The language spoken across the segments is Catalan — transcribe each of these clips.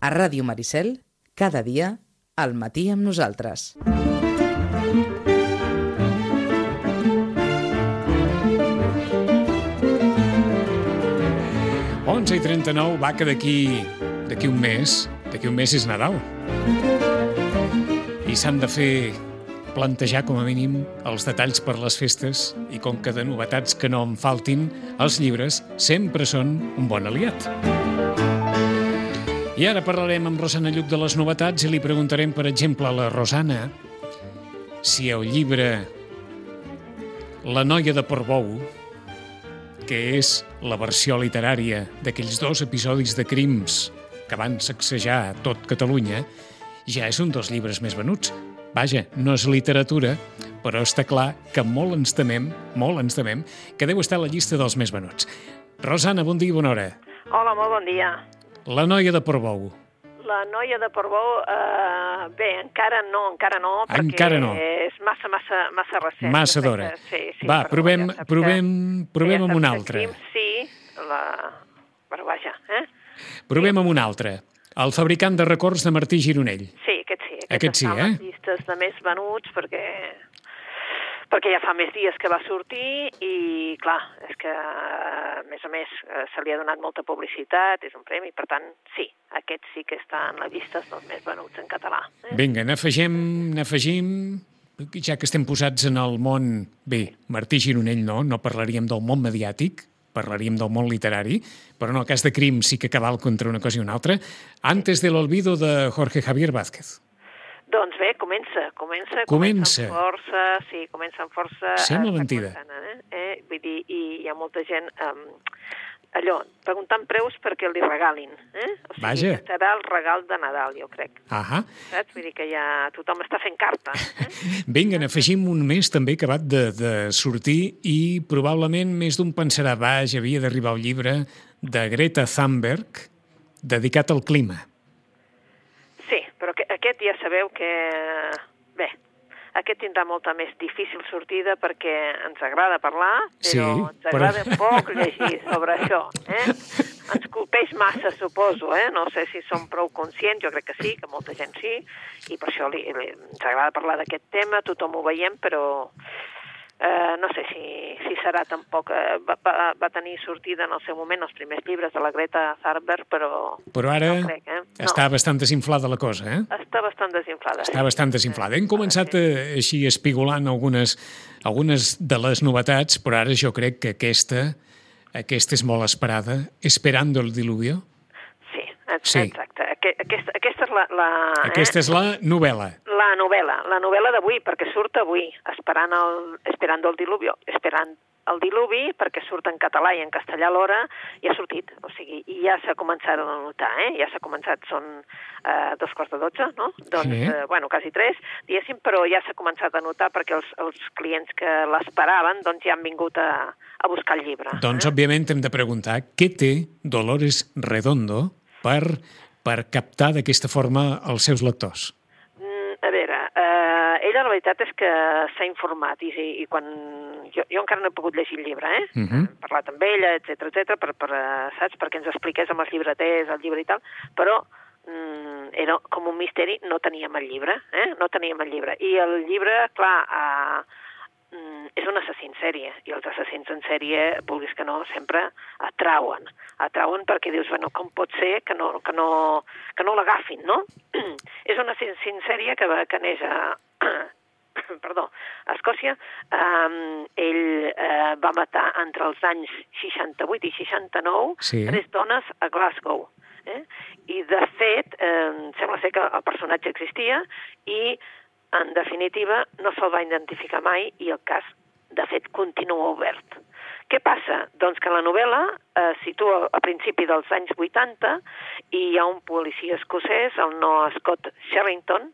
A Ràdio Maricel, cada dia, al matí amb nosaltres. 11 i 39 va que d'aquí d'aquí un mes, d'aquí un mes és Nadal. I s'han de fer plantejar com a mínim els detalls per les festes i com que de novetats que no en faltin, els llibres sempre són un bon aliat. I ara parlarem amb Rosana Lluc de les novetats i li preguntarem, per exemple, a la Rosana si el llibre La noia de Portbou, que és la versió literària d'aquells dos episodis de crims que van sacsejar tot Catalunya, ja és un dels llibres més venuts. Vaja, no és literatura, però està clar que molt ens temem, molt ens temem, que deu estar a la llista dels més venuts. Rosana, bon dia i bona hora. Hola, molt bon dia. La noia de Portbou. La noia de Portbou, eh, bé, encara no, encara no, perquè Encara no. és massa, massa, massa recent. Massa d'hora. Sí, sí, Va, però provem, ja provem, que- provem ja amb una altra. Sí, la... però vaja, eh? Provem amb una altra. El fabricant de records de Martí Gironell. Sí, aquest sí. Aquest, Aquest sí, eh? llistes de més venuts perquè perquè ja fa més dies que va sortir i, clar, és que, a més a més, eh, se li ha donat molta publicitat, és un premi, per tant, sí, aquest sí que està en la llista dels més venuts en català. Eh? Vinga, n'afegim, n'afegim... Ja que estem posats en el món... Bé, Martí Gironell no, no parlaríem del món mediàtic, parlaríem del món literari, però en el cas de crim sí que cabal contra una cosa i una altra. Antes del olvido de Jorge Javier Vázquez. Doncs bé, comença, comença, Comença. amb força, sí, comença amb força. Sembla mentida. Eh? Eh? Vull dir, i hi ha molta gent, um, allò, preguntant preus perquè li regalin, eh? O sigui, Vaja. que serà el regal de Nadal, jo crec. Ahà. Saps? Vull dir que ja tothom està fent carta. Eh? Vinga, n'afegim un més també acabat de, de sortir i probablement més d'un pensarà, vaja, havia d'arribar el llibre de Greta Thunberg dedicat al clima. Sí, però que, aquest ja sabeu que... Bé, aquest tindrà molta més difícil sortida perquè ens agrada parlar, però Sí, ens però- agrada poc llegir sobre això. Eh? Ens colpeix massa, suposo, eh? no sé si som prou conscients, jo crec que sí, que molta gent sí, i per això li, li, ens agrada parlar d'aquest tema, tothom ho veiem, però eh, no sé si, si serà tampoc... Eh, va, va, va tenir sortida en el seu moment els primers llibres de la Greta Thunberg, però Però ara No crec, eh? No. està bastant desinflada la cosa, eh? està bastant desinflada. Està bastant desinflada. Hem començat eh, així espigolant algunes, algunes de les novetats, però ara jo crec que aquesta, aquesta és molt esperada. Esperando el diluvio. Sí, ex- Sí. exacte. Aque- Aquesta, aquesta és la, la, Aquesta és la novel·la. Eh? la novel·la, la novel·la d'avui, perquè surt avui, esperant el, esperando el diluvio, esperant el diluvi, perquè surt en català i en castellà alhora, i ha sortit, o sigui, i ja s'ha començat a notar, eh? Ja s'ha començat, són eh, dos quarts de dotze, no? Doncs, Sí. eh, bueno, quasi tres, diguéssim, però ja s'ha començat a notar perquè els, els clients que l'esperaven, doncs ja han vingut a, a buscar el llibre. Doncs, òbviament, hem de preguntar què té Dolores Redondo per, per captar d'aquesta forma els seus lectors. Mm, a veure, eh, ella la veritat és que s'ha informat i, i quan... Jo, jo encara no he pogut llegir el llibre, eh? Mhm. He parlat amb ella, etc etc per, per, eh, saps? perquè ens expliqués amb els llibreters el llibre i tal, però mm, era com un misteri, no teníem el llibre, eh? No teníem el llibre. I el llibre, clar, eh, mm, és un assassí en sèrie, i els assassins en sèrie, vulguis que no, sempre atrauen. Atrauen perquè dius, bueno, com pot ser que no, que no, que no l'agafin, no? És un assassí en sèrie que, va- que neix a, perdó, a Escòcia, um, ell uh, va matar entre els anys 68 i 69 Sí. tres dones a Glasgow. Eh? I, de fet, eh, sembla ser que el personatge existia i, en definitiva, no se'l va identificar mai i el cas, de fet, continua obert. Què passa? Doncs que la novel·la eh, situa a principi dels anys 80 i hi ha un policia escocès, el Noah Scott Sherrington,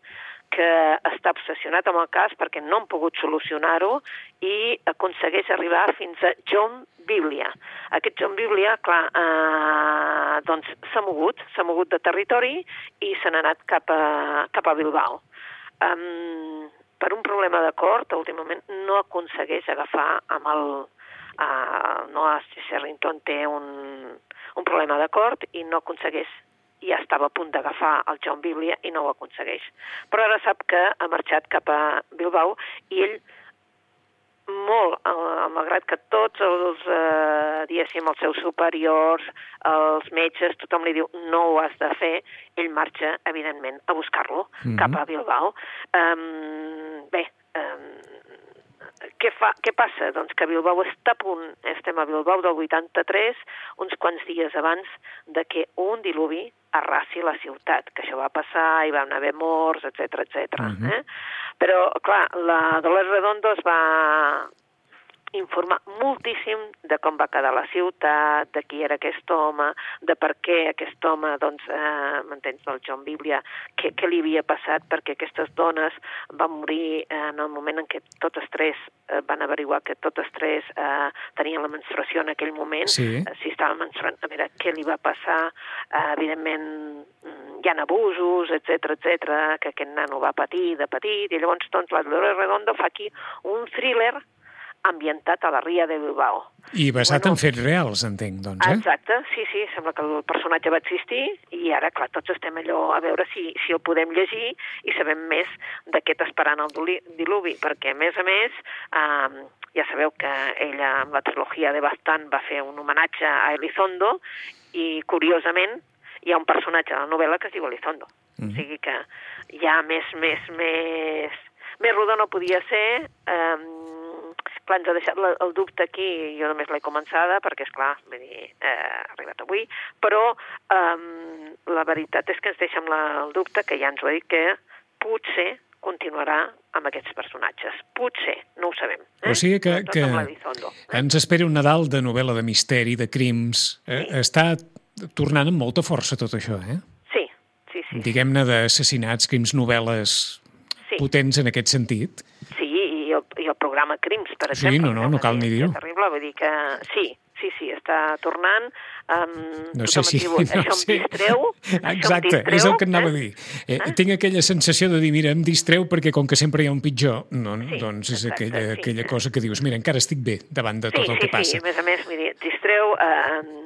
que està obsessionat amb el cas perquè no han pogut solucionar-ho i aconsegueix arribar fins a John Biblia. Aquest John Biblia, clar, eh, doncs s'ha mogut, s'ha mogut de territori i se n'ha anat cap a, cap a Bilbao. Um, per un problema de cort, últimament no aconsegueix agafar amb el... Uh, Noah Sherrington té un, un problema de cort i no aconsegueix ja estava a punt d'agafar el John Biblia i no ho aconsegueix. Però ara sap que ha marxat cap a Bilbao i ell molt, eh, malgrat que tots els, eh, diguéssim, els seus superiors, els metges, tothom li diu no ho has de fer, ell marxa, evidentment, a buscar-lo mm -hmm. cap a Bilbao. Um, què, fa, què passa? Doncs que Bilbao està a punt, estem a Bilbao del 83, uns quants dies abans de que un diluvi arrasi la ciutat, que això va passar, hi van haver morts, etc etc. Uh -huh. eh? Però, clar, la Dolores Redondo es va informar moltíssim de com va quedar la ciutat, de qui era aquest home, de per què aquest home, doncs, eh, m'entens, del John Biblia, què, què li havia passat perquè aquestes dones van morir eh, en el moment en què totes tres eh, van averiguar que totes tres eh, tenien la menstruació en aquell moment, sí. eh, si estava menstruant, a veure què li va passar, eh, evidentment mm, hi ha abusos, etc etc que aquest nano va patir de petit, i llavors doncs, la Dolores Redondo fa aquí un thriller ambientat a la Ria de Bilbao. I basat bueno, en fets reals, entenc, doncs, eh? Exacte, sí, sí, sembla que el personatge va existir i ara, clar, tots estem allò a veure si, si el podem llegir i sabem més d'aquest esperant el diluvi, perquè, a més a més, eh, ja sabeu que ella, amb la trilogia de Bastant, va fer un homenatge a Elizondo i, curiosament, hi ha un personatge a la novel·la que es diu Elizondo. Mm. O sigui que ja més, més, més, més rodó no podia ser, eh, clar, ens ha deixat la, el dubte aquí, jo només l'he començada, perquè, és clar, vull dir, eh, ha arribat avui, però eh, la veritat és que ens deixa amb la, el dubte, que ja ens ho ha dit, que potser continuarà amb aquests personatges. Potser, no ho sabem. Eh? O sigui que, que eh? ens espera un Nadal de novel·la de misteri, de crims. Eh, sí. Està tornant amb molta força tot això, eh? Sí, sí, sí. Diguem-ne d'assassinats, crims, novel·les sí. potents en aquest sentit i el programa Crims, per exemple. Sí, no, no, no cal ni dir-ho. terrible, vull dir que sí, sí, sí, està tornant. Um, no sé si... Diu, això no em distreu. Exacte, distreu, és el que anava eh? a dir. Eh, eh? Tinc aquella sensació de dir, mira, em distreu perquè com que sempre hi ha un pitjor, no, sí, doncs és exacte, aquella, sí. aquella cosa que dius, mira, encara estic bé davant de tot sí, el que sí, passa. Sí, a més a més, mira, distreu... Eh,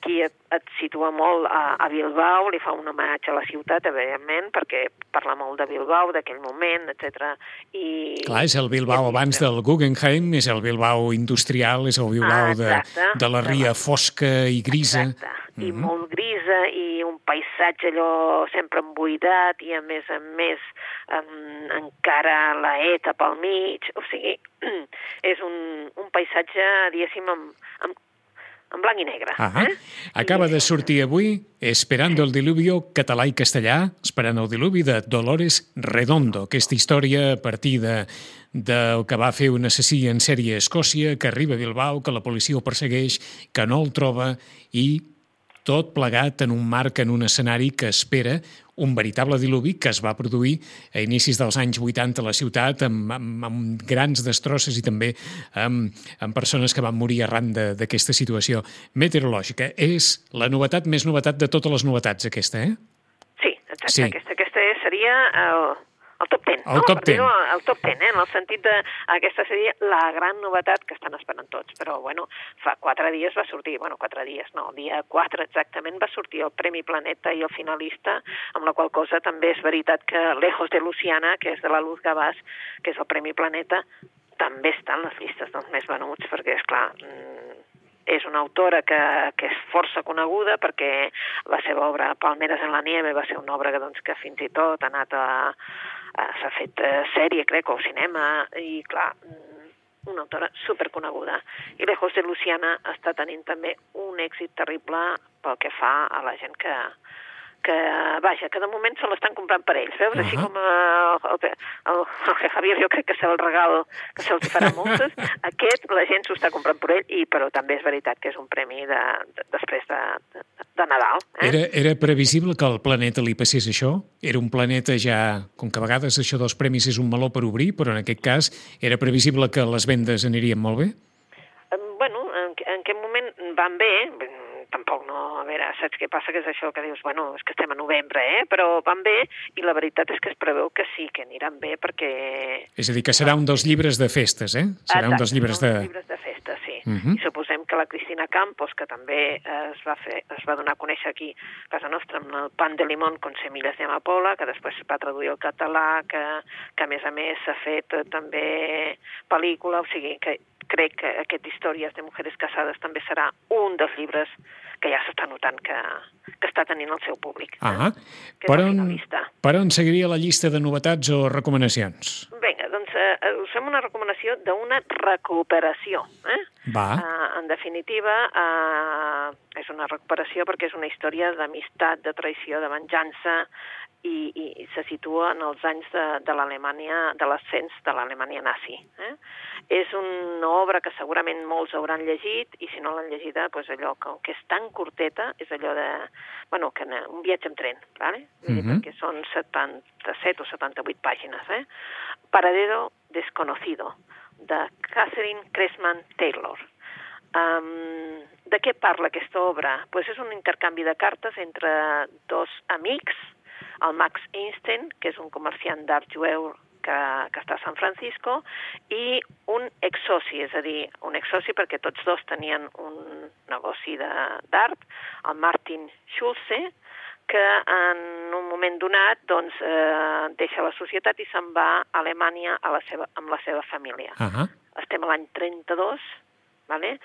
aquí et, et situa molt a, a Bilbao, li fa un homenatge a la ciutat, evidentment, perquè parla molt de Bilbao, d'aquell moment, etc. I, Clar, és el Bilbao abans del Guggenheim, és el Bilbao industrial, és el Bilbao ah, de, de la ria fosca i grisa. Exacte, i mm -hmm. molt grisa, i un paisatge allò sempre embuidat, i a més a més um, encara la ETA pel mig, o sigui, és un, un paisatge, diguéssim, amb, amb en blanc i negre. -huh. eh? Acaba de sortir avui Esperando el diluvio, català i castellà, Esperant el diluvi, de Dolores Redondo. Aquesta història a partir de, del que va fer un assassí en sèrie a Escòcia, que arriba a Bilbao, que la policia ho persegueix, que no el troba i tot plegat en un marc, en un escenari que espera un veritable diluvi que es va produir a inicis dels anys 80 a la ciutat amb, amb, amb grans destrosses i també amb, amb persones que van morir arran d'aquesta situació meteorològica. És la novetat més novetat de totes les novetats, aquesta, eh? Sí, exacte. Sí. Aquesta, aquesta seria el, el top 10. El no? top 10. El top 10, eh? en el sentit de aquesta seria la gran novetat que estan esperant tots. Però, bueno, fa quatre dies va sortir, bueno, quatre dies, no, el dia 4 exactament va sortir el Premi Planeta i el finalista, amb la qual cosa també és veritat que Lejos de Luciana, que és de la Luz Gavàs, que és el Premi Planeta, també està en les llistes dels més venuts, perquè, és clar, mm, és una autora que, que és força coneguda perquè la seva obra Palmeres en la nieve va ser una obra que, doncs, que fins i tot ha anat a, Eh, s'ha fet eh, sèrie, crec, o cinema, i clar, mm, una autora superconeguda. I Lejos de Luciana està tenint també un èxit terrible pel que fa a la gent que, que, vaja, que de moment se l'estan comprant per ells, veus? Uh -huh. Així com uh, el, el, el Javier jo crec que serà el regal que se'ls farà moltes, aquest la gent s'ho està comprant per ell, i, però també és veritat que és un premi de, de, després de, de, de Nadal. Eh? Era, era previsible que al planeta li passés això? Era un planeta ja, com que a vegades això dels premis és un meló per obrir, però en aquest cas era previsible que les vendes anirien molt bé? Bueno, en, en aquest moment van bé, tampoc no, a veure, saps què passa, que és això que dius, bueno, és que estem a novembre, eh? però van bé, i la veritat és que es preveu que sí, que aniran bé, perquè... És a dir, que serà un dels llibres de festes, eh? Serà Exacte, un dels llibres de... llibres de festes, sí. Uh -huh. I que la Cristina Campos, que també es va, fer, es va donar a conèixer aquí a casa nostra amb el Pan de Limón con semillas de amapola, que després es va traduir al català, que, que a més a més s'ha fet eh, també pel·lícula, o sigui que crec que aquest Històries de Mujeres Casades també serà un dels llibres que ja s'està notant que, que està tenint el seu públic. Ah, que és per on, per on seguiria la llista de novetats o recomanacions? Vinga, doncs eh, eh, us fem una recomanació d'una recuperació. Eh? Va. Uh, en definitiva, uh, és una recuperació perquè és una història d'amistat, de traïció, de venjança, i, i, se situa en els anys de, de l'Alemanya, de l'ascens de l'Alemanya nazi. Eh? És una obra que segurament molts hauran llegit, i si no l'han llegida, doncs allò que, que és tan curteta, és allò de... Bueno, que un viatge amb tren, ¿vale? Dir, Mhm. perquè són 77 o 78 pàgines, eh? Paradero desconocido, de Catherine Cressman Taylor. Um, de què parla aquesta obra? Pues és un intercanvi de cartes entre dos amics, el Max Einstein, que és un comerciant d'art jueu que, que està a San Francisco, i un exsoci, és a dir, un exsoci perquè tots dos tenien un negoci d'art, el Martin Schulze, que en un moment donat doncs, eh, deixa la societat i se'n va a Alemanya a la seva, amb la seva família Ah, estem a l'any 32, vale?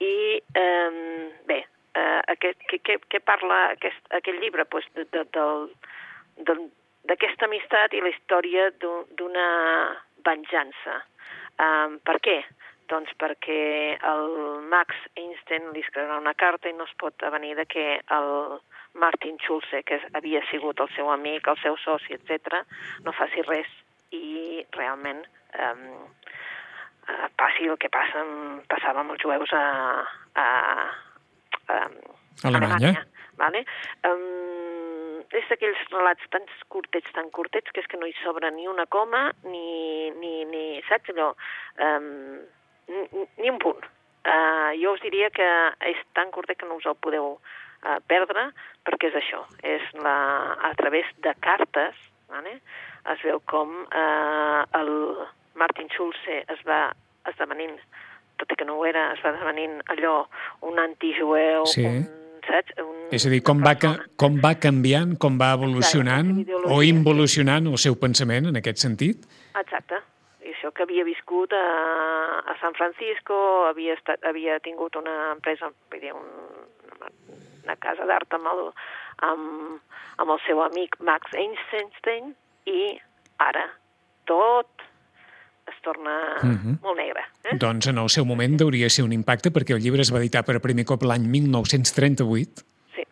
i eh, bé, eh, aquest, què, què, què parla aquest, aquest llibre? Pues de, de, del, d'aquesta amistat i la història d'un- d'una venjança. Um, per què? Doncs perquè el Max Einstein li escriurà una carta i no es pot avenir de que el Martin Schulze, que havia sigut el seu amic, el seu soci, etc, no faci res i realment uh, passi el que passa, passava amb els jueus a, a, a, Alemanya. vale? Um, és d'aquells relats tan curtets, tan curtets, que és que no hi sobra ni una coma, ni, ni, ni saps allò, um, ni, ni un punt. Uh, jo us diria que és tan curtet que no us el podeu uh, perdre, perquè és això, és la, a través de cartes, vale? es veu com uh, el Martin Schulze es va esdevenint, tot i que no ho era, es va esdevenint allò, un antijueu, Sí. un, saps? Un, És a dir, com va, com va canviant, com va evolucionant Exacte, o involucionant el seu pensament en aquest sentit? Exacte. I això que havia viscut a, a San Francisco, havia, estat, havia tingut una empresa, vull dir, un, una casa d'art amb, el, amb, amb el seu amic Max Einstein i ara tot es torna Mhm. molt negre. Eh? Doncs en el seu moment hauria ser un impacte perquè el llibre es va editar per primer cop l'any 1938, Sí,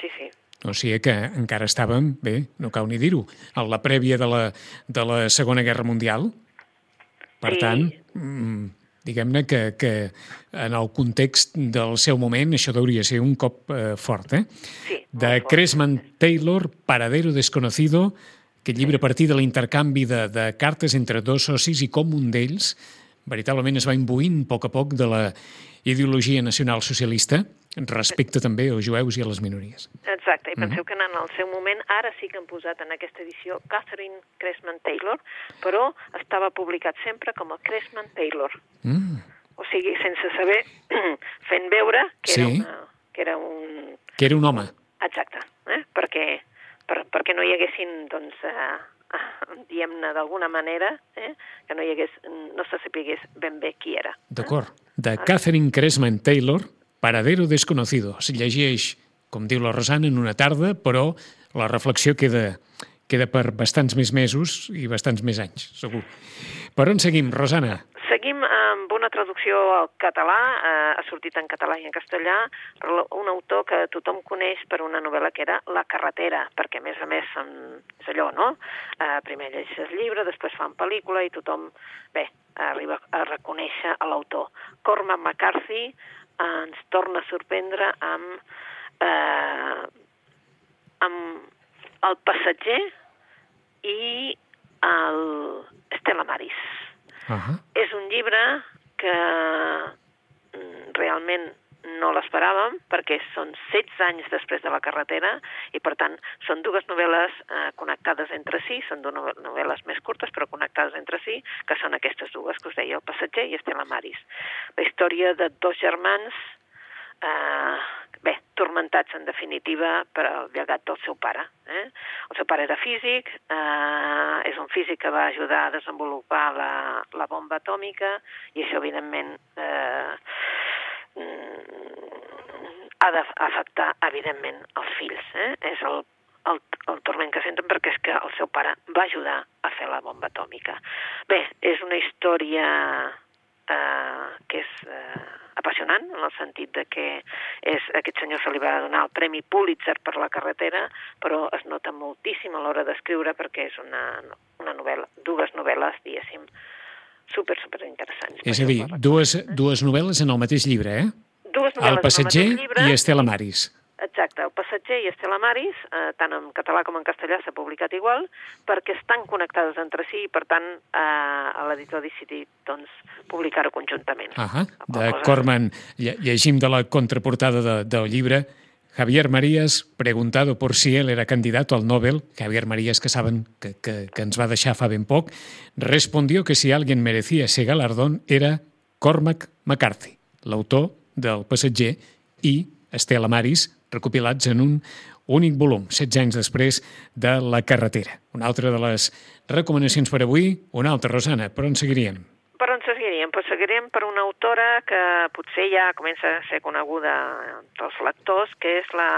sí, sí. o sigui que encara estàvem, bé, no cal ni dir-ho, en la prèvia de la, de la Segona Guerra Mundial. Per Sí. tant, mm, diguem-ne que, que en el context del seu moment això hauria ser un cop eh, fort, eh? Sí, de. Cresman Taylor, Paradero Desconocido, aquest llibre a partir de l'intercanvi de, de cartes entre dos socis i com un d'ells veritablement es va imbuint a poc a poc de la ideologia nacional socialista respecte també als jueus i a les minories. Exacte, i penseu que en el seu moment, ara sí que han posat en aquesta edició Catherine Cressman Taylor, però estava publicat sempre com a Cressman Taylor. Mm, O sigui, sense saber, fent veure que, era, Sí. una, que era un... que era un home. Exacte, eh? perquè, per, perquè no hi haguessin, doncs, eh, diguem-ne d'alguna manera, eh? que no hi hagués, no se sapigués ben bé qui era. D'acord. De Catherine Cresman Taylor, Paradero Desconocido. Es llegeix, com diu la Rosana, en una tarda, però la reflexió queda, queda per bastants més mesos i bastants més anys, segur. Per on seguim, Rosana? Seguim amb una traducció al català, eh, ha sortit en català i en castellà, un autor que tothom coneix per una novel·la que era La carretera, perquè a més a més en- és allò, no? Eh, primer llegeix el llibre, després fan pel·lícula i tothom, bé, arriba a reconèixer a l'autor. Cormac McCarthy ens torna a sorprendre amb, eh, amb El passatger i el Estela Maris. Uh -huh. És un llibre que mm, realment no l'esperàvem perquè són 16 anys després de la carretera i per tant són dues novel·les eh, connectades entre si, són dues novel·les més curtes però connectades entre si, que són aquestes dues que us deia, El passatger i Estela Maris. La història de dos germans eh, bé, tormentats en definitiva per al llegat del seu pare. Eh? El seu pare era físic, eh, és un físic que va ajudar a desenvolupar la, la bomba atòmica i això evidentment eh, ha d'afectar evidentment els fills. Eh? És el, el, el torment que senten perquè és que el seu pare va ajudar a fer la bomba atòmica. Bé, és una història eh, que és eh, apassionant, en el sentit de que és, aquest senyor se li va donar el Premi Pulitzer per la carretera, però es nota moltíssim a l'hora d'escriure perquè és una, una novel·la, dues novel·les, diguéssim, super, super interessants. És a dir, dues, dues novel·les en el mateix llibre, eh? Novel·les El passatger llibre, i Estela Maris. Exacte, El passatger i Estela Maris, eh, tant en català com en castellà s'ha publicat igual, perquè estan connectades entre si i, per tant, eh, l'editor ha decidit doncs, publicar-ho conjuntament. Ah D'acord, Man. Llegim de la contraportada de, del llibre Javier Marías, preguntado por si él era candidato al Nobel, Javier Marías, que saben que, que, que ens va deixar fa ben poc, respondió que si alguien merecía ese galardón era Cormac McCarthy, l'autor del Passatger, i Estela Maris, recopilats en un únic volum, 16 anys després de La carretera. Una altra de les recomanacions per avui, una altra, Rosana, per on seguiríem? Per on seguiríem? Pues seguiríem per una autora que potser ja comença a ser coneguda dels lectors, que és la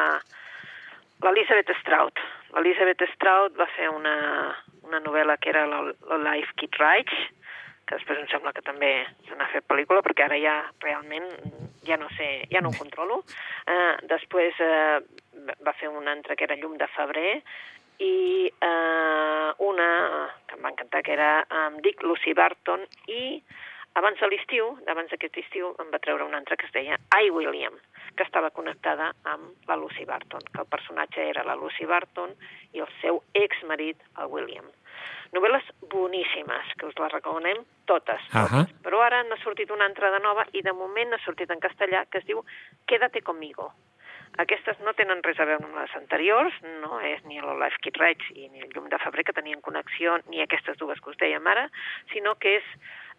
l'Elizabeth Strout. L'Elizabeth Strout va fer una, una novel·la que era la, la Life Kid Reich, que després em sembla que també se n'ha fet pel·lícula, perquè ara ja realment ja no sé, ja no ho controlo. Uh, després uh, va fer una altra que era Llum de febrer, i uh, una que em va encantar, que era, em dic Lucy Barton, i abans de l'estiu, abans d'aquest estiu, em va treure una altra que es deia I, William, que estava connectada amb la Lucy Barton, que el personatge era la Lucy Barton i el seu exmarit, el William. Novel·les boníssimes, que us les recomanem totes. Uh -huh. Però ara n'ha sortit una altra de nova i de moment ha sortit en castellà que es diu Quédate conmigo. Aquestes no tenen res a veure amb les anteriors, no és ni el Life Kid Reig i ni el Llum de febrer que tenien connexió, ni aquestes dues que us dèiem ara, sinó que és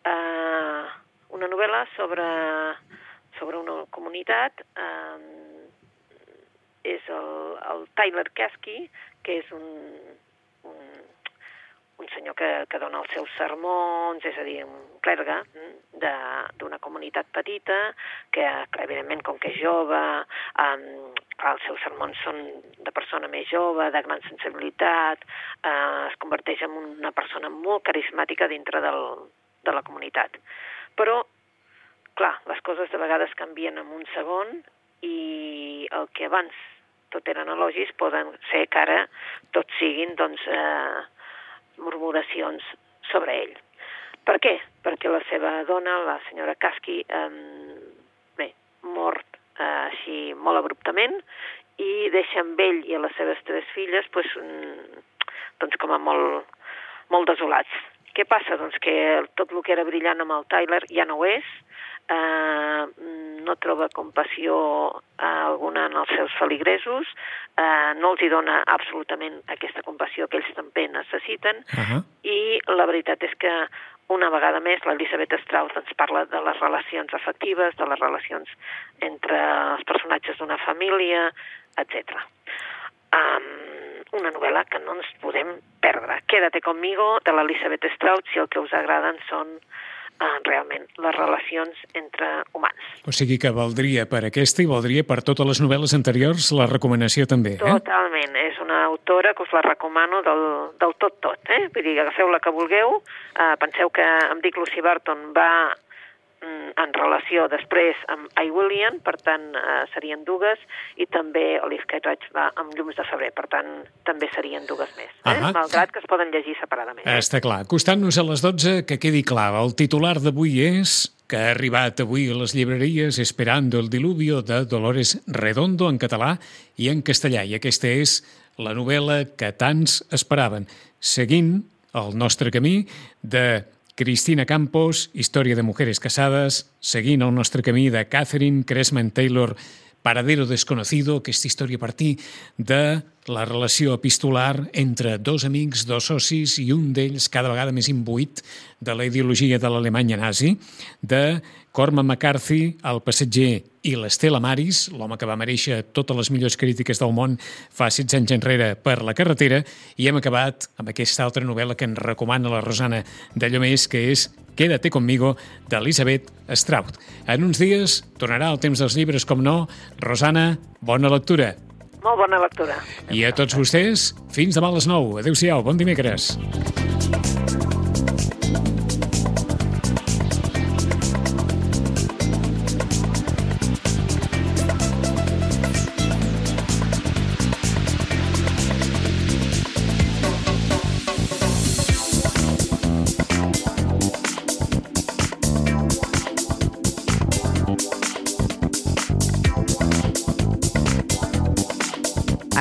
eh, una novel·la sobre, sobre una comunitat eh, és el, el Tyler Kasky, que és un, un un senyor que, que dona els seus sermons, és a dir, un clergue d'una comunitat petita, que, que evidentment, com que és jove, um, els seus sermons són de persona més jove, de gran sensibilitat, uh, es converteix en una persona molt carismàtica dintre del, de la comunitat. Però, clar, les coses de vegades canvien en un segon i el que abans tot eren elogis poden ser que ara tot siguin, doncs, eh, murmuracions sobre ell. Per què? Perquè la seva dona, la senyora Kasky, eh, bé, mort eh, així molt abruptament i deixa amb ell i a les seves tres filles pues, mm, doncs com a molt, molt desolats. Què passa? Doncs que tot el que era brillant amb el Tyler ja no ho és, eh, no troba compassió eh, alguna en els seus feligresos, eh, no els hi dona absolutament aquesta compassió que ells també necessiten, Uh -huh. i la veritat és que una vegada més l'Elisabeth Strauss ens parla de les relacions afectives, de les relacions entre els personatges d'una família, etc. Um, una novel·la que no ens podem perdre. Quédate conmigo, de l'Elisabeth Strauss, si el que us agraden són eh, realment les relacions entre humans. O sigui que valdria per aquesta i valdria per totes les novel·les anteriors la recomanació també, eh? Totalment, és una autora que us la recomano del, del tot tot, eh? Vull dir, agafeu la que vulgueu, eh, penseu que em dic Lucy Barton va en relació després amb I, William, per tant eh, serien dues, i també Olive Kitteridge va amb Llums de febrer, per tant també serien dues més, eh? Ahà. malgrat que es poden llegir separadament. Eh? Està clar. Acostant-nos a les 12, que quedi clar. El titular d'avui és que ha arribat avui a les llibreries Esperando el diluvio de Dolores Redondo en català i en castellà. I aquesta és la novel·la que tants esperaven, seguint el nostre camí de Cristina Campos, Història de mujeres casades, seguint el nostre Catherine Cressman Taylor, Paradero desconocido, aquesta història a partir de la relació epistolar entre dos amics, dos socis i un d'ells cada vegada més imbuït de la ideologia de l'Alemanya nazi, de Cormac McCarthy, el passatger i l'Estela Maris, l'home que va mereixer totes les millors crítiques del món fa 16 anys enrere per la carretera, i hem acabat amb aquesta altra novel·la que ens recomana la Rosana de Llomés, que és Quédate conmigo, d'Elisabet Straut. En uns dies tornarà el temps dels llibres, com no. Rosana, bona lectura. Molt bona lectura. I a tots vostès, fins demà a les 9. Adéu-siau, bon dimecres.